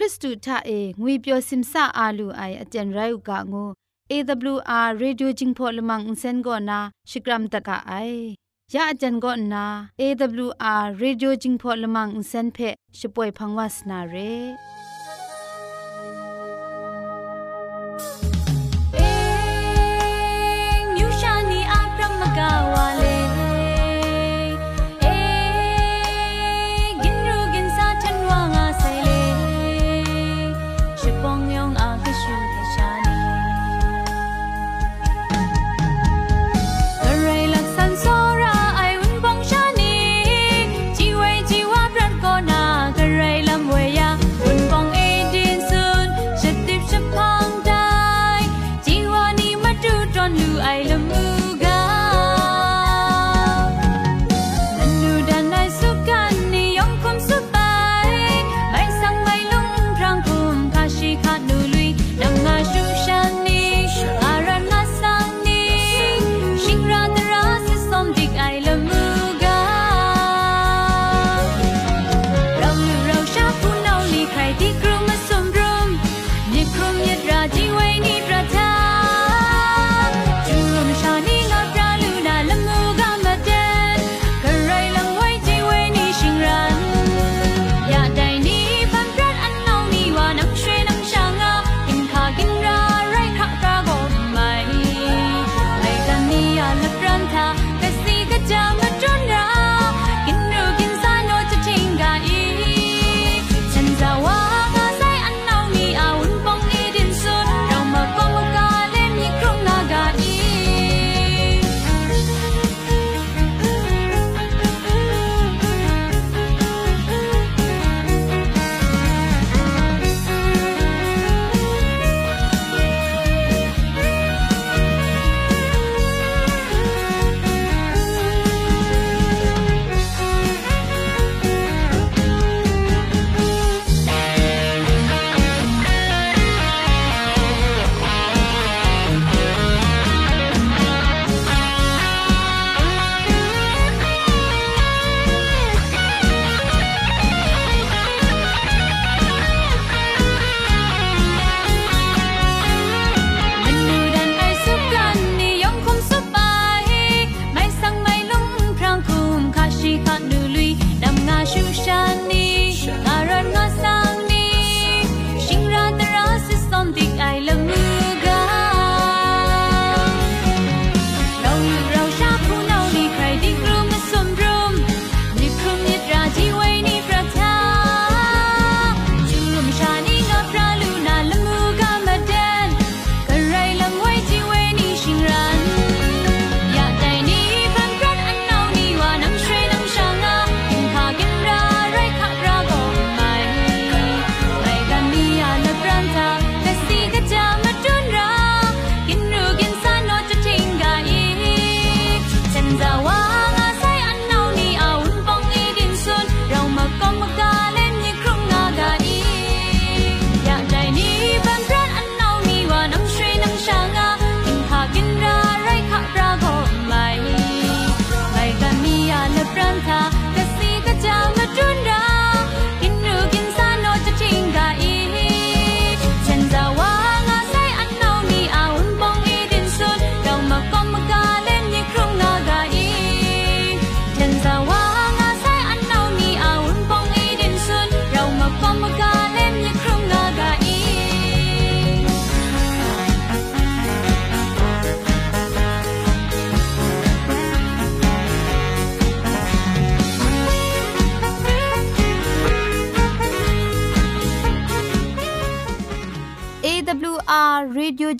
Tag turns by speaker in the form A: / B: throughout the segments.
A: ริสตูทาเองวยเปียวซิมซาอาลูไออาจารย์ไรอุกะงู AWR Radio Jingpho Lamang Insen go na Shikram taka ai ya ajan go na AWR Radio Jingpho Lamang Insen phe shipoi phangwas na re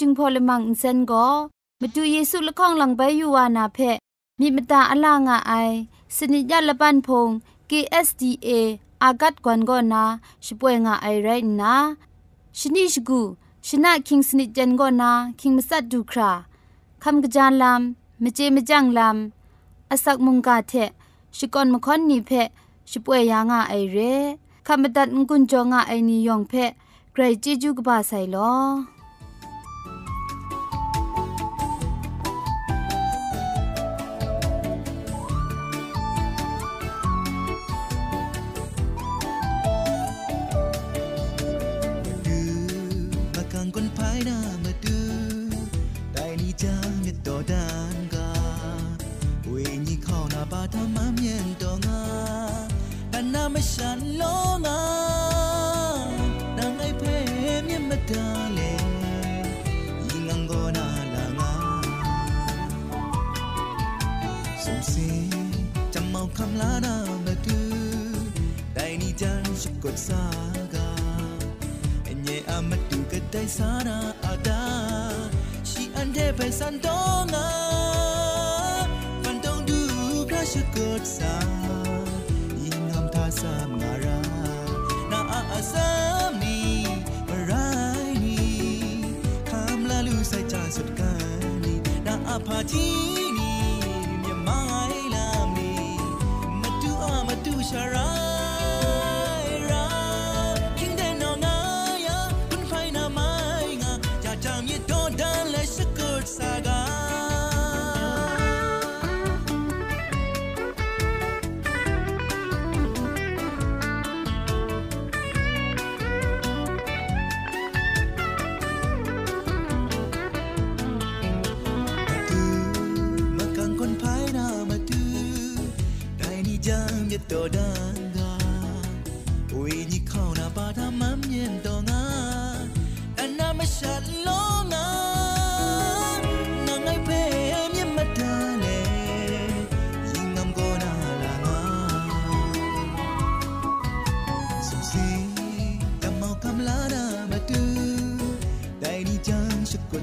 A: จึงพอลมังอินเซนก็มาดูเยซูละข้องหลังใบยูวานาเพมีมตาอลางอไอ สนิจยาละปันพง KSDA อากัดกวนกอนาช่วยงาไอไรนะชนิชกูชนะคิงสนิจเจนกอนาคิงมัสัดดูคราคำกระจานลำมเจมจังลำอาศักมุงกาเทชิกอนมคอนนีเพช่วยยางาไอเรคำบัดงกุนจงาไอนิยองเพไกรจิจูกบาไซลอ
B: sam ngara na asam ni marai ni kam la lu sai cha sut kan ni na apha chi ni myamai la mi matu a matu shara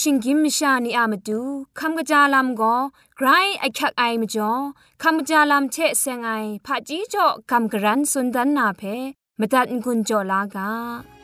B: ชิงกิมมชา
C: นีอามาดูคำกระจาลำก็ไกรไอคักไอมจ่อคำกระจาลำเชะเซงไอผาจีจ่อคำกระรันสุนดันนาเพมตัดกุญจ่อลากา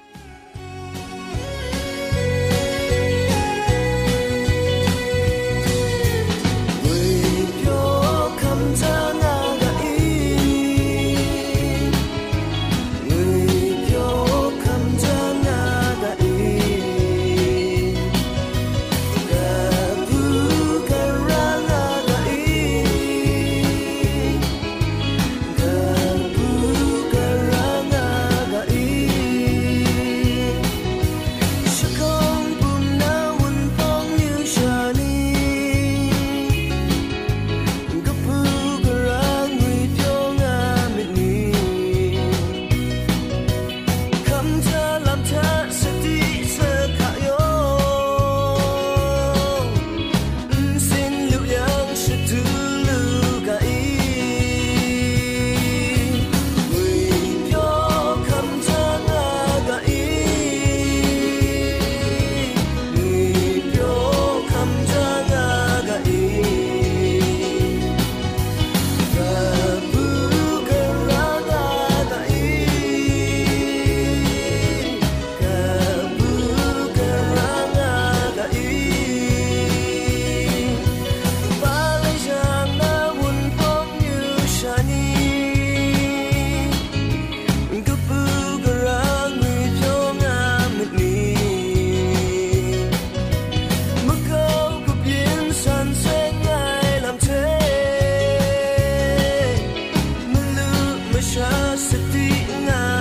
C: setinga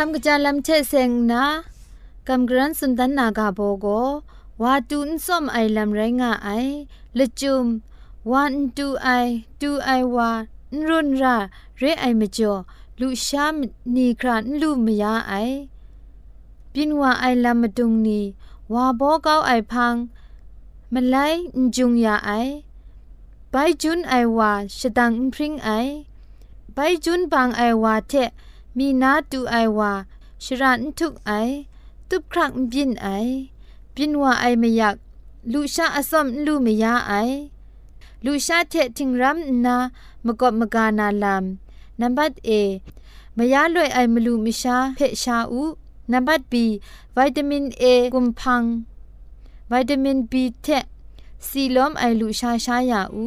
D: จาลัมเชเซงนากัมกรันสุนดันนากาโบโกวาตูนซ่อมไอลัมไรงาไอละจุมวันตูไอตูไอวารุนราเรไอมจ่อลูชามนีครานลูมยาไอปินวาไอลัมดุงนีวาโบเกาไอพังมไลจุงยาไอไปจุนไอวาชดังพริงไอไปจุนบางไอวาเท มีนาตูไอวาชรันทุกไอ ตุบครักบินไอ บินว่าไอไม่อยากลูชาอสมลูไม่ยาไอ ลูชาเททิงรัมนามกอบมกานาลามนัมบัดเอมยาลวยไอมลูมิชาเพชาอูนัมบัดบีวิตามินเอกุมพังวิตามินบีเทซีลอมไอลูชาชายาอู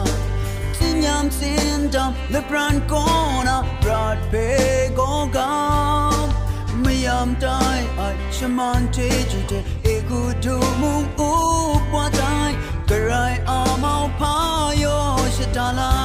E: ยามสิ้งดำและปราณกนาปราดเพโกกามไม่ยอมได้อัชมันเทจิเตเอกูดูมุงอุปวาไดกระไรอามาพายโยชะตาลา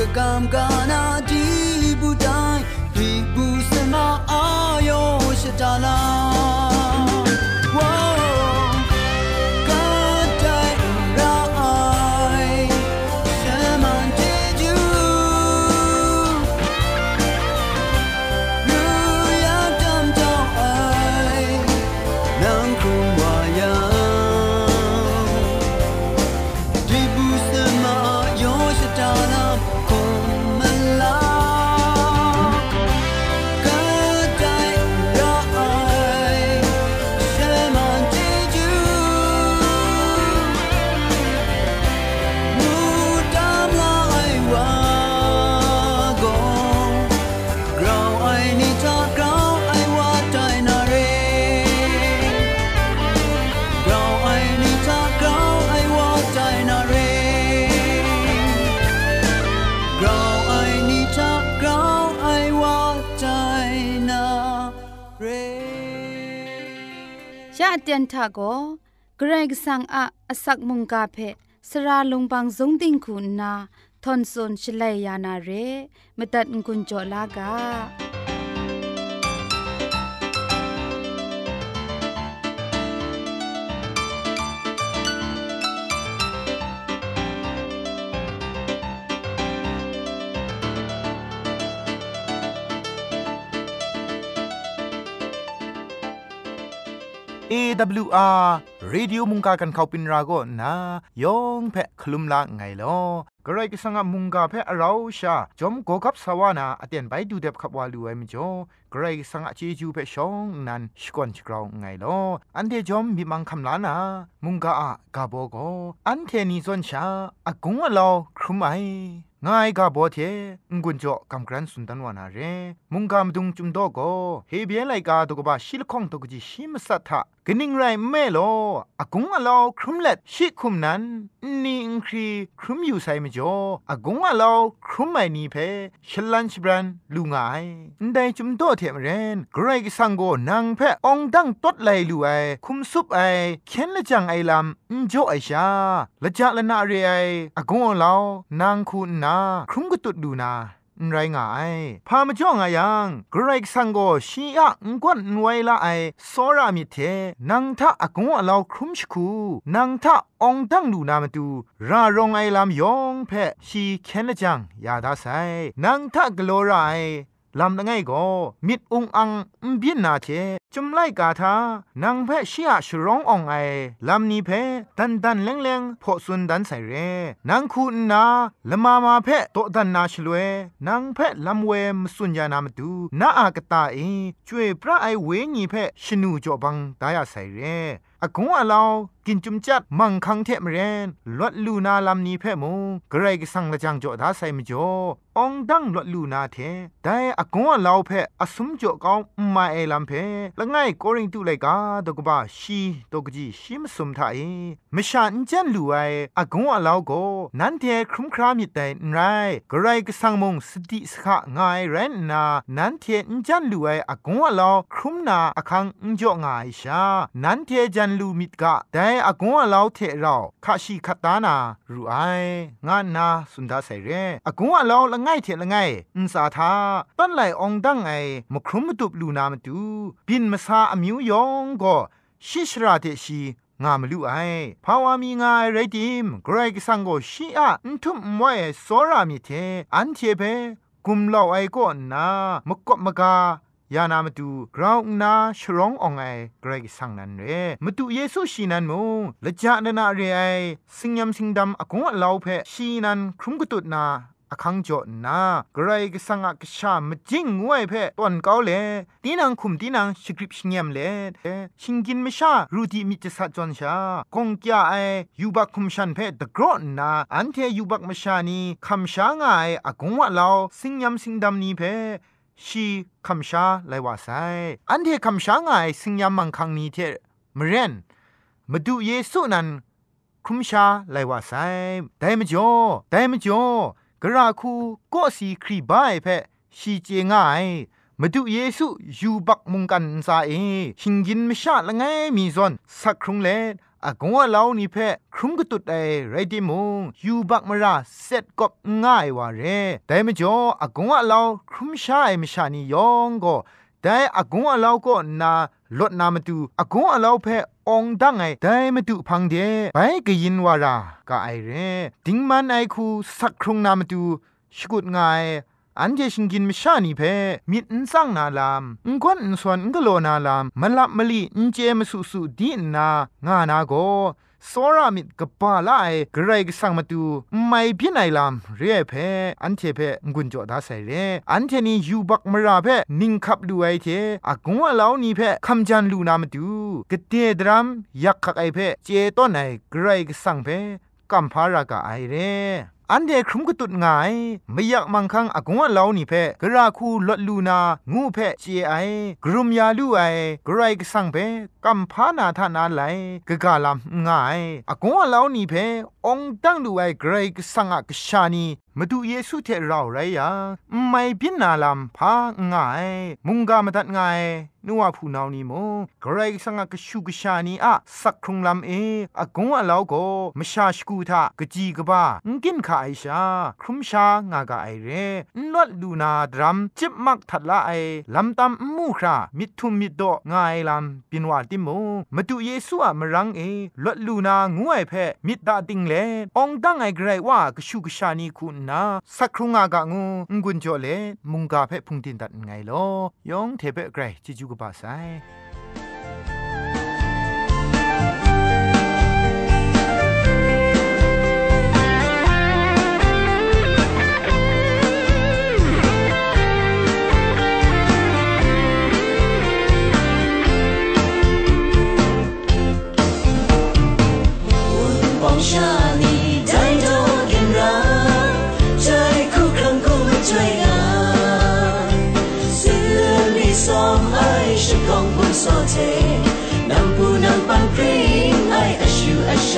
D: I'm gonna do ทาโกเกรกสังอะอสักมุงกาเพสระลงบางสงติงคุณนาทอนซนชลัยยานาเรมตัดกุญจลากา
F: AWR Radio มุงกากันเขาปินราโกนะยองเพะคลุมละไงลอกระไรก็สังมุงกาเพะเราชาจอมโกกับสวานาอเตียนไปดูเด็บขับวาลูไอมจ่อกระไรสังเจจูเพะชองนันสกอนชกราวไงลออันเดจอมมีมังคำลานามุงกาอะกาโบโกอันเทนีซอนชาอากงอะลอครุมไอง่ายกาบอเทงกุนจ่อกำกรันสุนทันวานาเรมุงกามดุงจุมโดโกเฮเบียไลกาตกบะชิลคองตกจิชิมสัทธะ กนิงไรแม่โลอากงอะลอครุมเล็ดชิคุมนั้นนี่อิงครีครุมอยู่ไซมจ่ออากงอะลอครุมไม่นีเพชลันชบรันลูงายได้จุมโดเทมเรนไกรกสังโกนางเพองดังตดไลลูไอคุมซุปไอเข็นละจังไอลำอินจ่อไอชาละจักละนาเรไออากงอะลอนางคุณนาครุมกตุดดูนา ไรงายพามาจ้องอายังกรกสังโกชีอะงกวนนวยละไอสซรามิเทนังทะอากงอลาวครุมชคูนังทะองตังดูนามาตูรารองไอลามยองเพชีเคนจังยาดาไซนังทะกโลไร ลำละไงก็มิดองอังมบินนาเทจุมไลกาทานางเพชิอาชร้องอองไอลำนี้เพดันดันแรงแรงพอสุนดันใส่เรนางคุณนาละมามาเพโตดันนาชลเวนางเพลำเวมสุญญานามตูนาอากตาเอช่วยพระไอเวงีเพชนูจอบังตายาใส่เรอากงอาลาว กินจุมจัดมังคังเทมเรนลวดลูนาลำนี้เพ่มงกระไรก็สังละจังจ่อดาใส่มจ่อองดังลวดลูนาเทแต่อากงอาลาเพ่อสมจ่อก้องมาเอลำเพ่ละไงโกริงตุไลกาตกบ้าชีตกจีชิมสมทาเอมชาอินจันลูไออากงอาลาโกนันเทครุมครามิดแต่ไรกระไรก็สังมงสติสขะง่ายเรนนานันเทอินจันลูไออากงอาลาครุมนาอคังอินจ่องายชานันเทจันลูมิดกะแต่อากงอาลาวเทเราคาชีคตานารูไองานนาสุนดาใส่เรอากงอาลาวละไงเทละไงอุนสาทาตั้นไหลองดังไอมครุมมตุบลูนามาตูบินมาซาอมิวยองก็ชิชราเทชีงามลุไอภาวามีงาไรดิมกรกสังโกชีอะอุทุมมวยโซรามิเทอันเทเปกุมเลาไอก็นามกบมกา ยานามาดูกราวนาชร้ององไอเกรกสังนันเรมาดูเยซูชีนันมูละจานนาเรไอสิงยำสิงดำอากงอลาวเพชีนันครุมกุตุนาอคังจอนาไกรกสังอกชามจิงงวยเพตอนเกาเลตีนังคุมตีนังสคริปชิงยมเลชิงกินมชารูดีมิจสัจจอนชากงกยาไอยูบักคุมชันเพตะกรอนนาอันเทยูบักมชานีคำชางไออากงวะลาวสิงยำสิงดำนี้เพ ชีคำชาไลว่าไซอันเทคำชางไอสิงยำมังคังนี้เทมเรนมาดูเยซูนันคุมชาไลว่าไซแต่มจ่อแต่มจ่อกระคูก็สีครีบายเพชีเจง่ายมาดูเยซูอยู่บักมุงกันซาเอหิงยินมชาละไงมีซอนสักครุงเล อากงว่าเรานี่เพ่ครุมกตุดไอไรดิมงยูบักมราเซ็ตกบง่ายว่าเรแต่มจ่ออากงว่าเราครุมชาไอมชานียองก็แต่อากงว่าเราก็นาลดนามาดูอากงว่าเราเพ่องดังไงแต่มาดูพังเดไปกยินวารากะไอเร ดิงมันไอคูสักครุงนามาดูชกุดง่าย อันเจชิงกินมชานีเพมิดนซังนาลามอุกวนอุสวนอุกโลนาลามมลับมลีอุเจมสุสุดีนางานาโกสอรามิดกปาลายกระไรกสังมาตูไม่พินัยลามเรียเพอันเทเพงุนจอดาใส่เรอันเทนียูบักมราเพนิงคับดูไอเทอากงว่าเลานี่เพคำจันลูนามาตูกเตดรัมยักขักไอเพเจต้นไอกระไรกสังเพกัมพารากาไอเร อันเดครุมกตุดงายไม่อยากมังคังอากงว่าเลานี่เพกราคูลดลูนางูเพเจไอกรุมยาลูไอกรายกสังเพกัมพานาทานาไลกกาลามงายอากงว่าเลานี่เพองตั้งดูไอกรกสังอักชานีมาดูเยซูเทเราไรยาไม่พินาลามพาง่าย มุงกามาตัดง่ายนัวผู้นานีโมเกรสังกชูกชานีอะสักครุงลำเออากงว่าเลาโกมชาชกูทากจีกบ้างกินขาไอชา ครุมชางากาไอเรนลดลูนาดรัมจิบมักทัดละไอลำตามมูครามิทุมมิดโดง่ายลำปินวาติโมมาดูเยซูอะมรังเอลดลูนางวยเพมิดดาติงเลองดังไอเกรว่ากชูกชานีคุณนาสักครุงอากางูงุนจ่อเลมุงกาเพ่พุงตินตัดไงลอยองเทเปไกรจิจูกบาไซ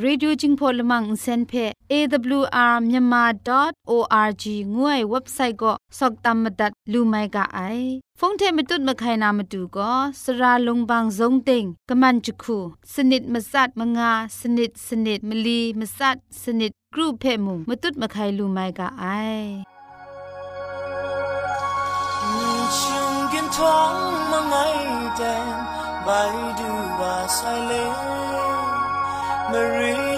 G: เรดิโจิงพลมังเซนเพ่
D: AWR myanmar.org ง่วยเว็บไซต์ก็สกตัมมดัดลูไม่กะไอฟงเทมตุดมะไขนามาดูก็สระลงบางสงติงกะมันจุคูสนิดมสัดมงาสนิดสนิดมลีมสัดสนิดกรูเพ่มุมตุดมะไขลูไม่กะไอ
H: ท้องมาไงแดง
I: ใบดูว่าใสเล
H: Marie.